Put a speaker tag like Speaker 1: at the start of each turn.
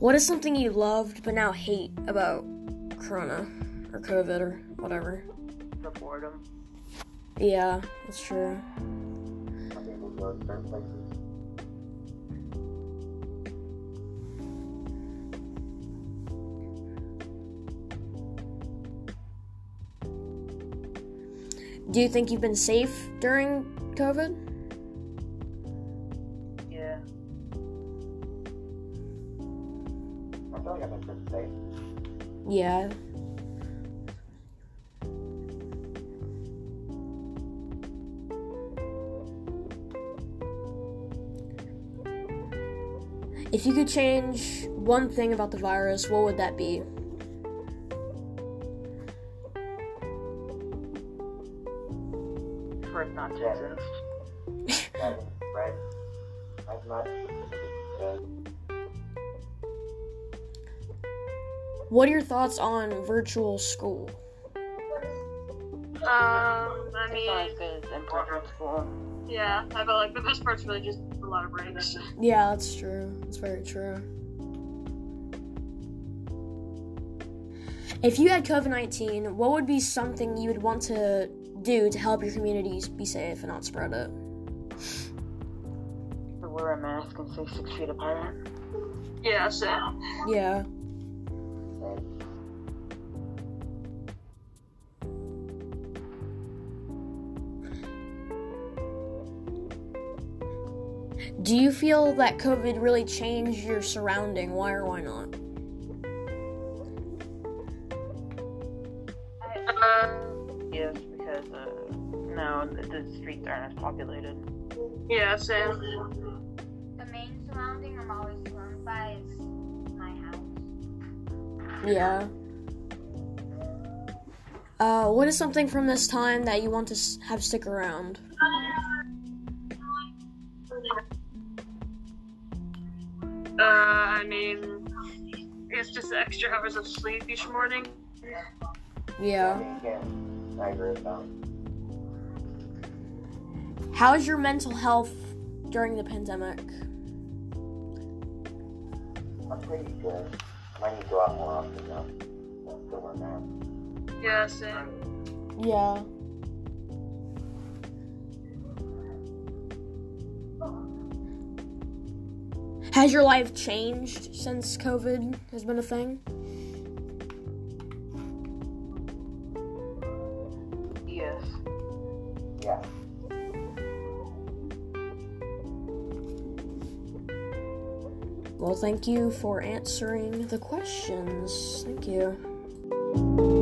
Speaker 1: What is something you loved but now hate about Corona or COVID or whatever?
Speaker 2: The boredom.
Speaker 1: Yeah, that's true.
Speaker 3: Some people go to certain places.
Speaker 1: Do you think you've been safe during COVID?
Speaker 2: Yeah.
Speaker 1: If you could change one thing about the virus, what would that be?
Speaker 2: For it not to exist.
Speaker 3: That right? As much
Speaker 1: What are your thoughts on virtual school?
Speaker 4: Um, I
Speaker 2: It's not as
Speaker 4: mean,
Speaker 2: good as in-person school.
Speaker 4: yeah, I feel like the best part's really just a lot of breaks.
Speaker 1: Yeah, that's true. That's very true. If you had COVID 19, what would be something you would want to do to help your communities be safe and not spread it?
Speaker 2: To wear a mask and stay six feet apart.
Speaker 4: Yeah, so
Speaker 1: Yeah. Do you feel that COVID really changed your surrounding? Why or why not?
Speaker 4: uh,
Speaker 2: Yes, because uh, now the, the streets aren't as populated.
Speaker 4: yeah, so
Speaker 5: The main surrounding I'm always surrounded by is my house.
Speaker 1: Yeah. Uh, what is something from this time that you want to have stick around?
Speaker 4: Uh, I mean, it's just extra hours of sleep each morning.
Speaker 1: Yeah.
Speaker 3: Yeah, I agree with that.
Speaker 1: How's your mental health during the pandemic?
Speaker 3: I'm pretty good. I might need to go out more often though. Still where I'm.
Speaker 4: Yeah, so
Speaker 1: Yeah. Has your life changed since COVID has been a thing?
Speaker 2: Yes.
Speaker 3: Yeah.
Speaker 1: Well, thank you for answering the questions. Thank you.